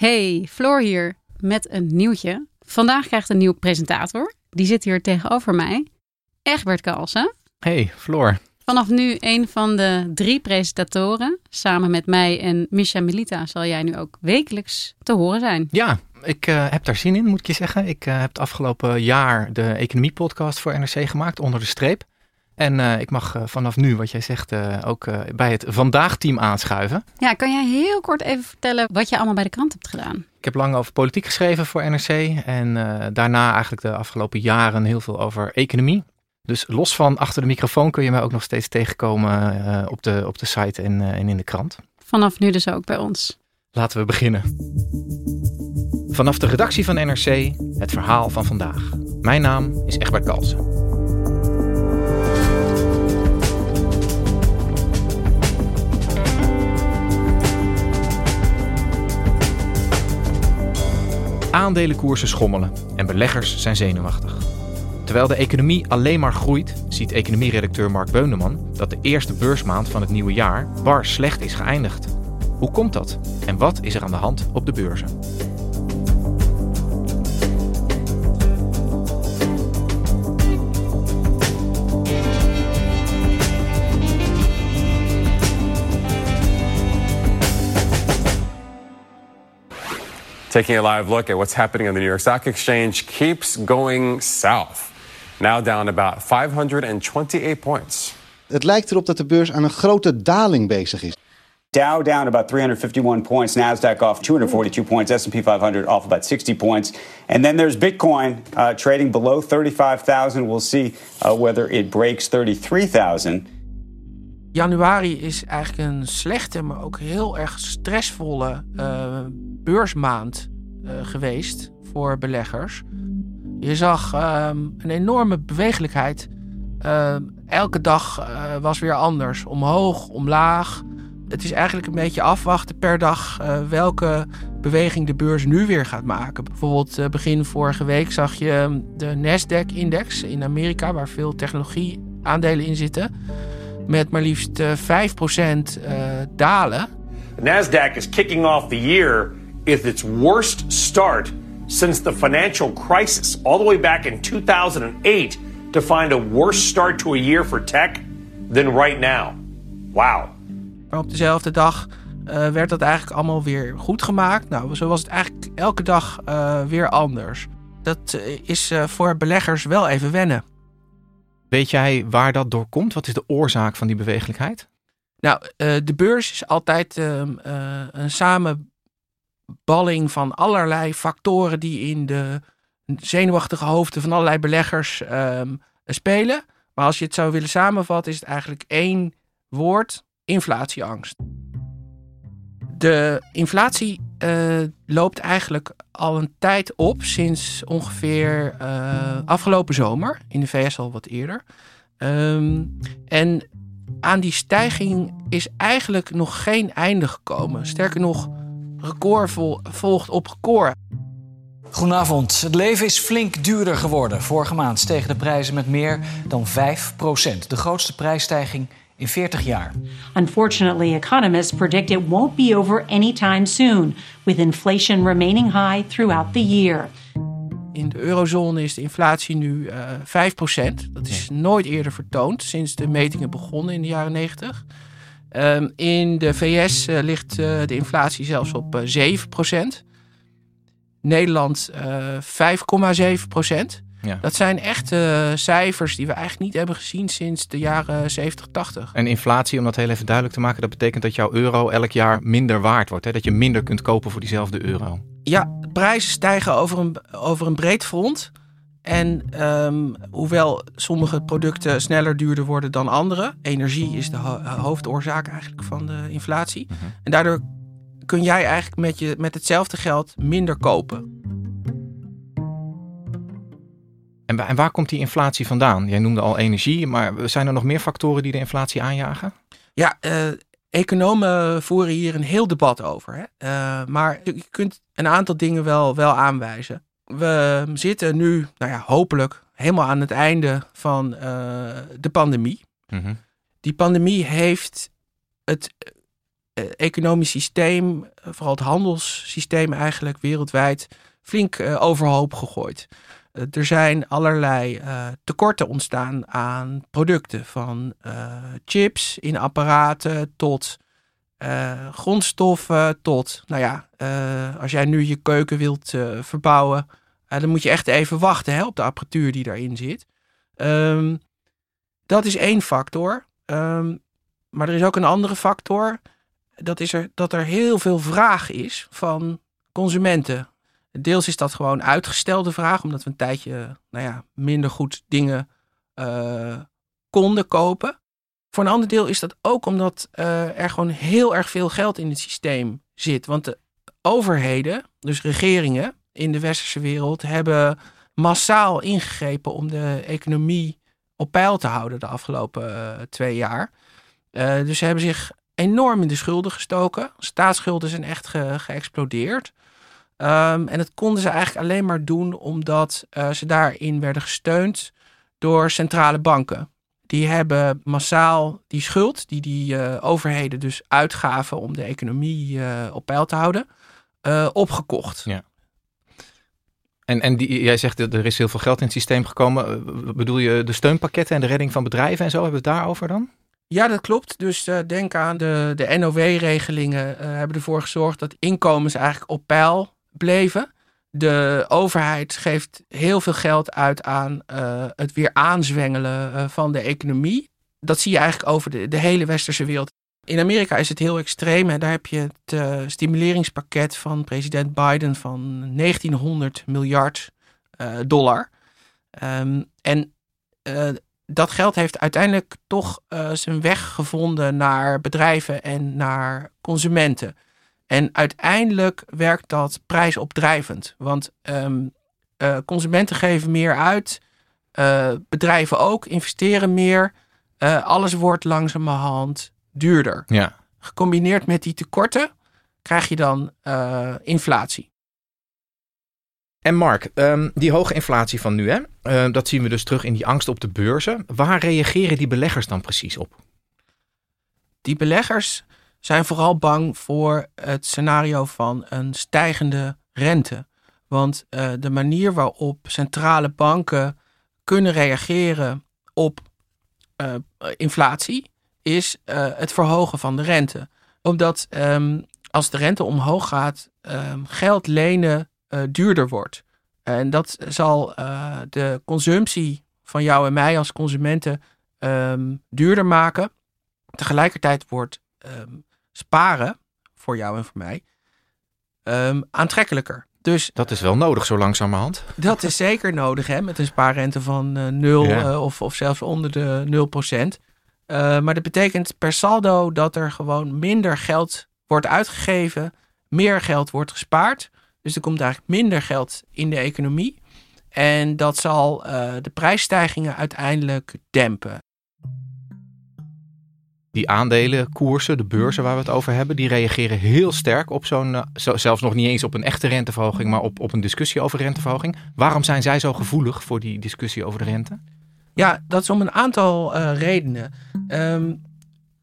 Hey, Floor hier met een nieuwtje. Vandaag krijgt een nieuw presentator. Die zit hier tegenover mij. Egbert Kalsen. Hey, Floor. Vanaf nu een van de drie presentatoren. Samen met mij en Misha Melita zal jij nu ook wekelijks te horen zijn. Ja, ik uh, heb daar zin in, moet ik je zeggen. Ik uh, heb het afgelopen jaar de economie-podcast voor NRC gemaakt, onder de streep. En uh, ik mag vanaf nu, wat jij zegt, ook bij het Vandaag-team aanschuiven. Ja, kan jij heel kort even vertellen wat je allemaal bij de krant hebt gedaan? Ik heb lang over politiek geschreven voor NRC. En daarna eigenlijk de afgelopen jaren heel veel over economie. Dus los van achter de microfoon kun je mij ook nog steeds tegenkomen op, de, op de site en, en in de krant. Vanaf nu dus ook bij ons. Laten we beginnen. Vanaf de redactie van NRC het verhaal van vandaag. Mijn naam is Egbert Kalsen. Aandelenkoersen schommelen en beleggers zijn zenuwachtig. Terwijl de economie alleen maar groeit, ziet economieredacteur Mark Beuneman dat de eerste beursmaand van het nieuwe jaar bar slecht is geëindigd. Hoe komt dat? En wat is er aan de hand op de beurzen? Taking a live look at what's happening on the New York Stock Exchange keeps going south. Now down about 528 points. Het lijkt erop dat de beurs aan een grote daling bezig is. Dow down about 351 points, Nasdaq off 242 points, S&P 500 off about 60 points. And then there's Bitcoin uh, trading below 35,000. We'll see uh, whether it breaks 33,000. Januari is eigenlijk een slechte, maar ook heel erg stressvolle uh, beursmaand uh, geweest voor beleggers. Je zag um, een enorme bewegelijkheid. Uh, elke dag was weer anders. Omhoog, omlaag. Het is eigenlijk een beetje afwachten per dag welke beweging de beurs nu weer gaat maken. Bijvoorbeeld begin vorige week zag je de Nasdaq-index in Amerika, waar veel technologie-aandelen in zitten met maar liefst uh, 5% uh, dalen. The Nasdaq is kicking off the year with its worst start since the financial crisis, all the way back in 2008, to find a worse start to a year for tech than right now. Wow. Maar op dezelfde dag uh, werd dat eigenlijk allemaal weer goed gemaakt. Nou, zo was het eigenlijk elke dag uh, weer anders. Dat uh, is voor beleggers wel even wennen. Weet jij waar dat door komt? Wat is de oorzaak van die bewegelijkheid? Nou, uh, de beurs is altijd uh, uh, een samenballing van allerlei factoren die in de zenuwachtige hoofden van allerlei beleggers ehm, spelen. Maar als je het zou willen samenvatten, is het eigenlijk één woord: inflatieangst. De inflatie uh, loopt eigenlijk al een tijd op, sinds ongeveer uh, afgelopen zomer. In de VS al wat eerder. Um, en aan die stijging is eigenlijk nog geen einde gekomen. Sterker nog, record vol, volgt op record. Goedenavond. Het leven is flink duurder geworden. Vorige maand stegen de prijzen met meer dan 5% De grootste prijsstijging in 40 jaar. Unfortunately, economists predict it won't be over anytime soon, with inflation remaining high throughout the year. In de eurozone is de inflatie nu uh, 5%. Dat is nooit eerder vertoond sinds de metingen begonnen in de jaren 90. Um, in de VS uh, ligt uh, de inflatie zelfs op 7%. Nederland 5,7%. Ja. Dat zijn echt uh, cijfers die we eigenlijk niet hebben gezien sinds de jaren 70, 80. En inflatie, om dat heel even duidelijk te maken, dat betekent dat jouw euro elk jaar minder waard wordt. Hè? Dat je minder kunt kopen voor diezelfde euro. Ja, prijzen stijgen over een, over een breed front. En ehm, hoewel sommige producten sneller duurder worden dan andere, energie is de ho- hoofdoorzaak eigenlijk van de inflatie. En daardoor kun jij eigenlijk met, je, met hetzelfde geld minder kopen. En, wa- en waar komt die inflatie vandaan? Jij noemde al energie, maar zijn er nog meer factoren die de inflatie aanjagen? Ja, eh, economen voeren hier een heel debat over. Hè? Eh, maar je kunt een aantal dingen wel, wel aanwijzen. We zitten nu, nou ja, hopelijk helemaal aan het einde van eh, de pandemie. Mhm. Die pandemie heeft het economisch systeem, vooral het handelssysteem eigenlijk wereldwijd, flink overhoop gegooid. Eh, er zijn allerlei eh, tekorten ontstaan aan producten, van eh, chips in apparaten tot grondstoffen, tot, nou ja, als jij nu je keuken wilt verbouwen, dan moet je echt even wachten hè, op de apparatuur die daarin zit. Ehm, dat is één factor. Ehm, maar er is ook een andere factor. Dat is er, dat er heel veel vraag is van consumenten. Deels is dat gewoon uitgestelde vraag, omdat we een tijdje nou ja, minder goed dingen eh, konden kopen. Voor een ander deel is dat ook omdat eh, er gewoon heel erg veel geld in het systeem zit. Want de overheden, dus regeringen in de westerse wereld, hebben massaal ingegrepen om de economie op peil te houden de afgelopen eh, twee jaar. Dus ze hebben zich enorm in de schulden gestoken. Staatsschulden zijn echt ge- geëxplodeerd. Ehm, en dat konden ze eigenlijk alleen maar doen omdat eh, ze daarin werden gesteund door centrale banken. Die hebben massaal die schuld, die die eh, overheden dus uitgaven om de economie eh, op peil te houden, opgekocht. Ja. En, en die, jij zegt dat er is heel veel geld in het systeem gekomen. Bedoel je de steunpakketten en de redding van bedrijven en zo? Hebben we het daarover dan? Ja, dat klopt. Dus denk aan de, de NOW-regelingen hebben ervoor gezorgd dat inkomens eigenlijk op peil bleven. De overheid geeft heel veel geld uit aan eh, het weer aanzwengelen eh, van de economie. Dat zie je eigenlijk over de, de hele westerse wereld. In Amerika is het heel extreem. Daar heb je het eh, stimuleringspakket van president Biden van 1900 miljard dollar. Ehm, en dat geld heeft uiteindelijk toch zijn weg gevonden naar bedrijven en naar consumenten. En uiteindelijk werkt dat prijsopdrijvend. Want ehm, eh, consumenten geven meer uit, eh, bedrijven ook, investeren meer. Eh, alles wordt langzamerhand duurder. Ja. Gecombineerd met die tekorten krijg je dan inflatie. En Mark, ehm, die hoge inflatie van nu, hè? dat zien we dus terug in die angst op de beurzen. Waar reageren die beleggers dan precies op? Die beleggers zijn vooral bang voor het scenario van een stijgende rente. Want eh, de manier waarop centrale banken kunnen reageren op eh, inflatie is eh, het verhogen van de rente. Omdat ehm, als de rente omhoog gaat, ehm, geld lenen duurder wordt. En dat zal de consumptie van jou en mij als consumenten ehm, duurder maken. Tegelijkertijd wordt sparen voor jou en voor mij ehm, aantrekkelijker. Dus Dat is wel nodig zo langzamerhand. dat is zeker nodig, hè, met een spaarrente van 0 Ja. eh, of, of zelfs onder de 0%. Eh, maar dat betekent per saldo dat er gewoon minder geld wordt uitgegeven, meer geld wordt gespaard. Dus er komt eigenlijk minder geld in de economie. En dat zal de prijsstijgingen uiteindelijk dempen. Die aandelenkoersen, de beurzen waar we het over hebben, die reageren heel sterk op zo'n, eh, zelfs nog niet eens op een echte renteverhoging, maar op, op een discussie over renteverhoging. Waarom zijn zij zo gevoelig voor die discussie over de rente? Ja, dat is om een aantal eh, redenen. Ehm,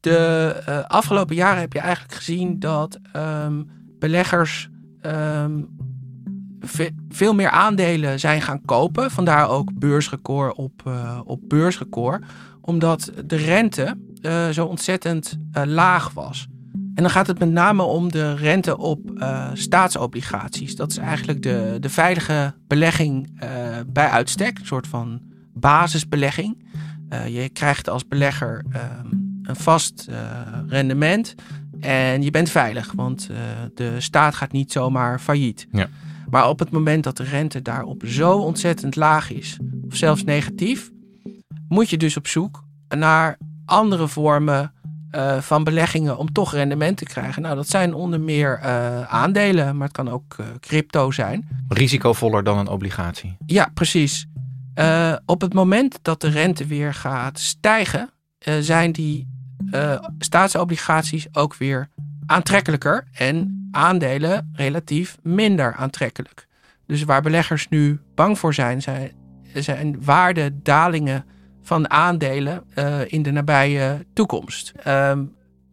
de eh, afgelopen jaren heb je eigenlijk gezien dat ehm, beleggers ehm, veel meer aandelen zijn gaan kopen. Vandaar ook beursrecord op, eh, op beursrecord. Omdat de rente eh, zo ontzettend eh, laag was. En dan gaat het met name om de rente op staatsobligaties. Dat is eigenlijk de, de veilige belegging bij uitstek. Een soort van basisbelegging. Je krijgt als belegger ehm, een vast rendement. En je bent veilig, want de staat gaat niet zomaar failliet. Ja. Maar op het moment dat de rente daarop zo ontzettend laag is, of zelfs negatief, moet je dus op zoek naar andere vormen uh, van beleggingen om toch rendement te krijgen. Nou, dat zijn onder meer uh, aandelen, maar het kan ook uh, crypto zijn. Risicovoller dan een obligatie. Ja, precies. op het moment dat de rente weer gaat stijgen, zijn die staatsobligaties ook weer aantrekkelijker en aandelen relatief minder aantrekkelijk. Dus waar beleggers nu bang voor zijn, zijn, waardedalingen van aandelen uh, in de nabije toekomst. Uh,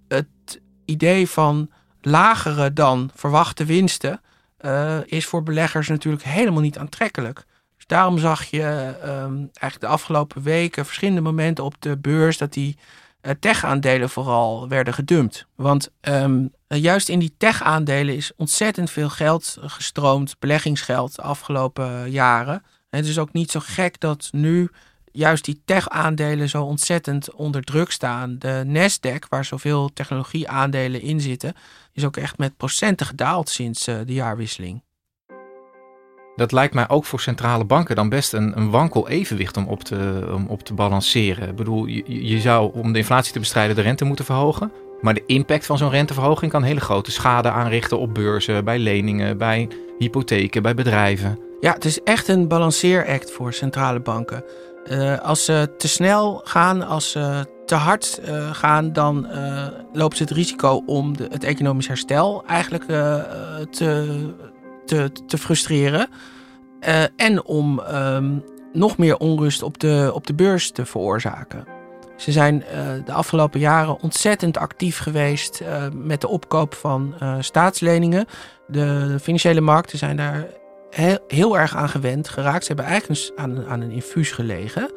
het idee van lagere dan verwachte winsten uh, is voor beleggers natuurlijk helemaal niet aantrekkelijk. Dus daarom zag je um, eigenlijk de afgelopen weken verschillende momenten op de beurs dat die uh, tech-aandelen vooral werden gedumpt. Want um, juist in die tech-aandelen is ontzettend veel geld gestroomd, beleggingsgeld, de afgelopen jaren. En het is ook niet zo gek dat nu juist die tech-aandelen zo ontzettend onder druk staan. De Nasdaq, waar zoveel technologie-aandelen in zitten, is ook echt met procenten gedaald sinds de jaarwisseling. Dat lijkt mij ook voor centrale banken dan best een, een wankel evenwicht om op te, om op te balanceren. Ik bedoel, je, je zou om de inflatie te bestrijden de rente moeten verhogen. Maar de impact van zo'n renteverhoging kan hele grote schade aanrichten op beurzen, bij leningen, bij hypotheken, bij bedrijven. Ja, het is echt een balanceeract voor centrale banken. Uh, als ze te snel gaan, als ze te hard uh, gaan, dan uh, lopen ze het risico om de, het economisch herstel eigenlijk te, te, te frustreren. en om um, nog meer onrust op de, op de beurs te veroorzaken. Ze zijn de afgelopen jaren ontzettend actief geweest met de opkoop van staatsleningen. De, financiële markten zijn daar heel, heel erg aan gewend geraakt. Ze hebben eigenlijk aan, aan een infuus gelegen.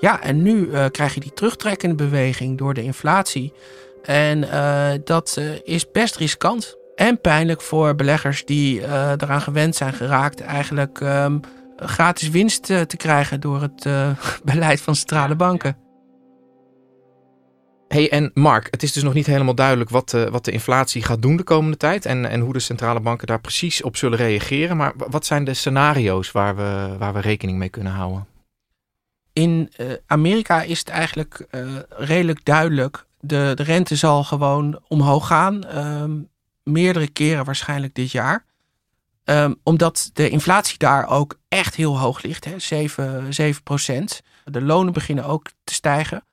Ja, en nu uh, krijg je die terugtrekkende beweging door de inflatie. En uh, dat uh, is best riskant. En pijnlijk voor beleggers die eraan gewend zijn geraakt, eigenlijk um, gratis winst te krijgen door het beleid van centrale banken hey, en Mark, het is dus nog niet helemaal duidelijk wat de, wat de inflatie gaat doen de komende tijd en, en hoe de centrale banken daar precies op zullen reageren. Maar wat zijn de scenario's waar we, waar we rekening mee kunnen houden? In uh, Amerika is het eigenlijk uh, redelijk duidelijk. De, de rente zal gewoon omhoog gaan. Um, meerdere keren waarschijnlijk dit jaar. Um, omdat de inflatie daar ook echt heel hoog ligt. Hè? 7, 7 procent. De lonen beginnen ook te stijgen.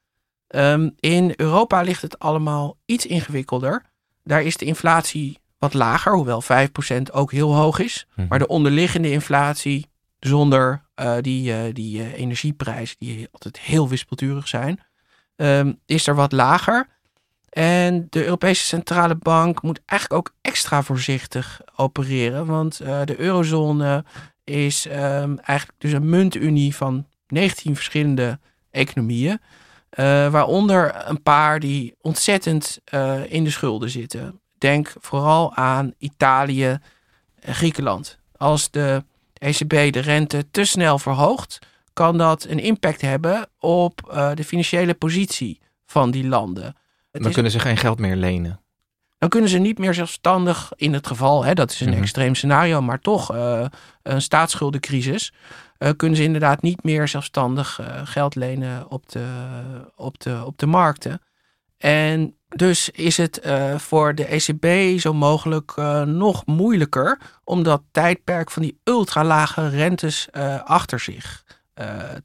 Um, in Europa ligt het allemaal iets ingewikkelder. Daar is de inflatie wat lager, hoewel 5% ook heel hoog is. Mm. Maar de onderliggende inflatie, zonder uh, die, uh, die uh, energieprijzen, die altijd heel wispelturig zijn, um, is er wat lager. En de Europese Centrale Bank moet eigenlijk ook extra voorzichtig opereren. Want de eurozone is um, eigenlijk dus een muntunie van 19 verschillende economieën. Uh, waaronder een paar die ontzettend uh, in de schulden zitten. Denk vooral aan Italië en Griekenland. Als de ECB de rente te snel verhoogt, kan dat een impact hebben op uh, de financiële positie van die landen. Het dan is... kunnen ze geen geld meer lenen. Dan kunnen ze niet meer zelfstandig, in het geval, hè, dat is een mm -hmm. extreem scenario, maar toch een staatsschuldencrisis. Uh, kunnen ze inderdaad niet meer zelfstandig uh, geld lenen op de, op, de, op de markten. En dus is het voor de ECB zo mogelijk nog moeilijker om dat tijdperk van die ultralage rentes achter zich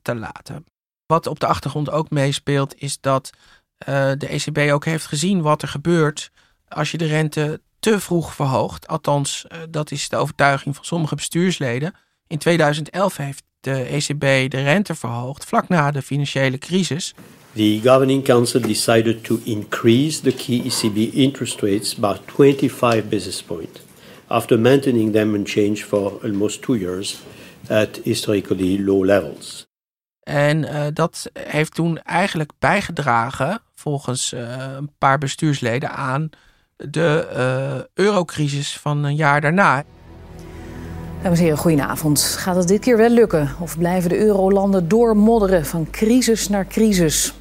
te laten. Wat op de achtergrond ook meespeelt, is dat de ECB ook heeft gezien wat er gebeurt als je de rente te vroeg verhoogt. Althans, dat is de overtuiging van sommige bestuursleden. In 2011 heeft de ECB de rente verhoogd vlak na de financiële crisis. The Governing Council decided to increase the key ECB interest rates by 25 basis points after maintaining them unchanged for almost two years at historically low levels. En uh, dat heeft toen eigenlijk bijgedragen, volgens uh, een paar bestuursleden, aan de uh, eurocrisis van een jaar daarna. Dames en heren, goedenavond. Gaat het dit keer wel lukken? Of blijven de eurolanden doormodderen van crisis naar crisis?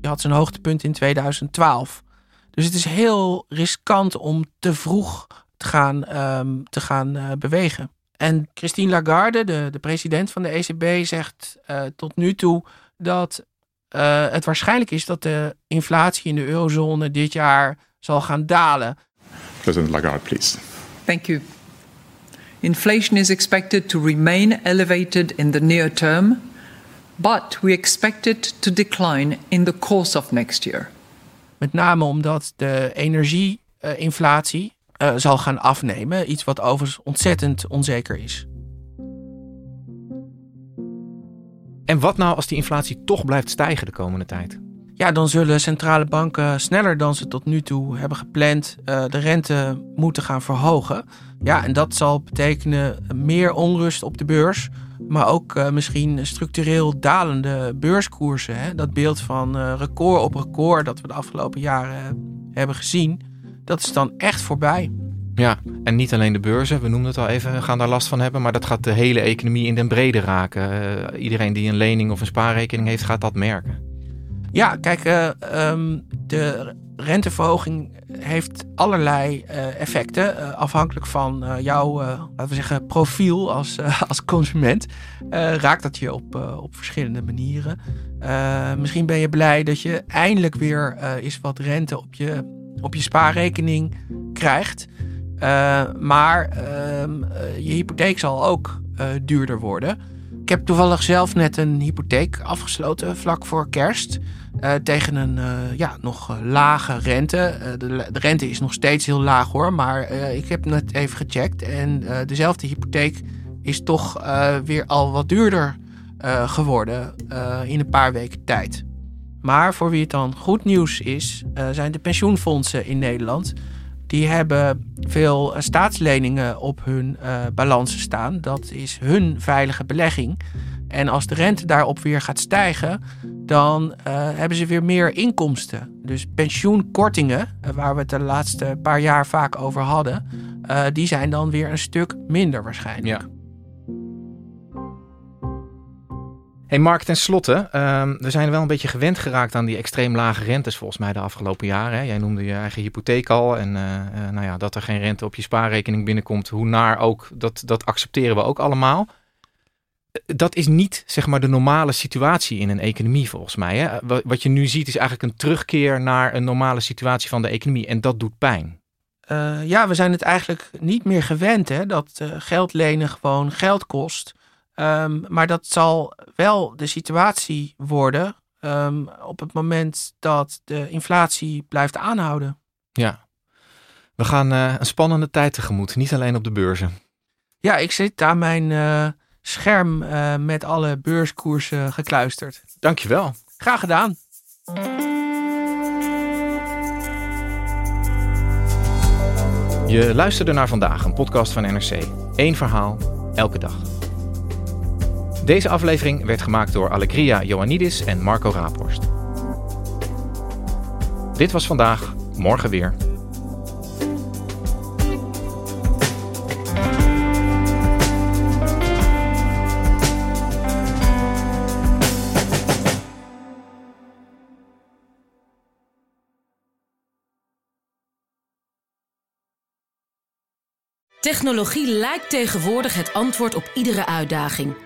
Je had zijn hoogtepunt in 2012. Dus het is heel riskant om te vroeg te gaan, um, te gaan uh, bewegen. En Christine Lagarde, de, de president van de ECB, zegt uh, tot nu toe dat uh, het waarschijnlijk is dat de inflatie in de eurozone dit jaar zal gaan dalen. President Lagarde, please. Thank you. Inflation is expected to remain elevated in the near term, but we expect it to decline in the course of next year. Met name omdat de energieinflatie uh, zal gaan afnemen. Iets wat overigens ontzettend onzeker is. En wat nou als die inflatie toch blijft stijgen de komende tijd? Ja, dan zullen centrale banken sneller dan ze tot nu toe hebben gepland uh, de rente moeten gaan verhogen. Ja, en dat zal betekenen meer onrust op de beurs, maar ook uh, misschien structureel dalende beurskoersen. Hè? Dat beeld van uh, record op record dat we de afgelopen jaren hebben gezien, dat is dan echt voorbij. Ja, en niet alleen de beurzen, we noemden het al even, gaan daar last van hebben. Maar dat gaat de hele economie in den brede raken. Iedereen die een lening of een spaarrekening heeft, gaat dat merken. Ja, kijk, uh, um, de renteverhoging heeft allerlei uh, effecten. afhankelijk van jouw, laten we zeggen, profiel als, als consument. raakt dat je op, op verschillende manieren. misschien ben je blij dat je eindelijk weer eens wat rente op je, op je spaarrekening krijgt. Maar uh, je hypotheek zal ook duurder worden. Ik heb toevallig zelf net een hypotheek afgesloten vlak voor kerst. tegen een ja, nog lage rente. De, de, rente is nog steeds heel laag hoor. Maar ik heb net even gecheckt. En dezelfde hypotheek is toch weer al wat duurder geworden in een paar weken tijd. Maar voor wie het dan goed nieuws is, zijn de pensioenfondsen in Nederland die hebben veel eh, staatsleningen op hun uh, balansen staan. Dat is hun veilige belegging. En als de rente daarop weer gaat stijgen, dan uh, hebben ze weer meer inkomsten. Dus pensioenkortingen, waar we het de laatste paar jaar vaak over hadden, die zijn dan weer een stuk minder waarschijnlijk. Ja. Hey Mark, ten slotte, um, we zijn wel een beetje gewend geraakt aan die extreem lage rentes volgens mij de afgelopen jaren. Jij noemde je eigen hypotheek al en uh, uh, nou ja, dat er geen rente op je spaarrekening binnenkomt, hoe naar ook, dat, dat accepteren we ook allemaal. Dat is niet zeg maar de normale situatie in een economie volgens mij. Hè? Wat je nu ziet is eigenlijk een terugkeer naar een normale situatie van de economie en dat doet pijn. Ja, we zijn het eigenlijk niet meer gewend hè, dat geld lenen gewoon geld kost. Um, maar dat zal wel de situatie worden um, op het moment dat de inflatie blijft aanhouden. Ja, we gaan uh, een spannende tijd tegemoet, niet alleen op de beurzen. Ja, ik zit aan mijn uh, scherm uh, met alle beurskoersen gekluisterd. Dankjewel. Graag gedaan. Je luisterde naar vandaag, een podcast van NRC. Eén verhaal, elke dag. Deze aflevering werd gemaakt door Allegria Ioannidis en Marco Raaphorst. Dit was vandaag, morgen weer. Technologie lijkt tegenwoordig het antwoord op iedere uitdaging.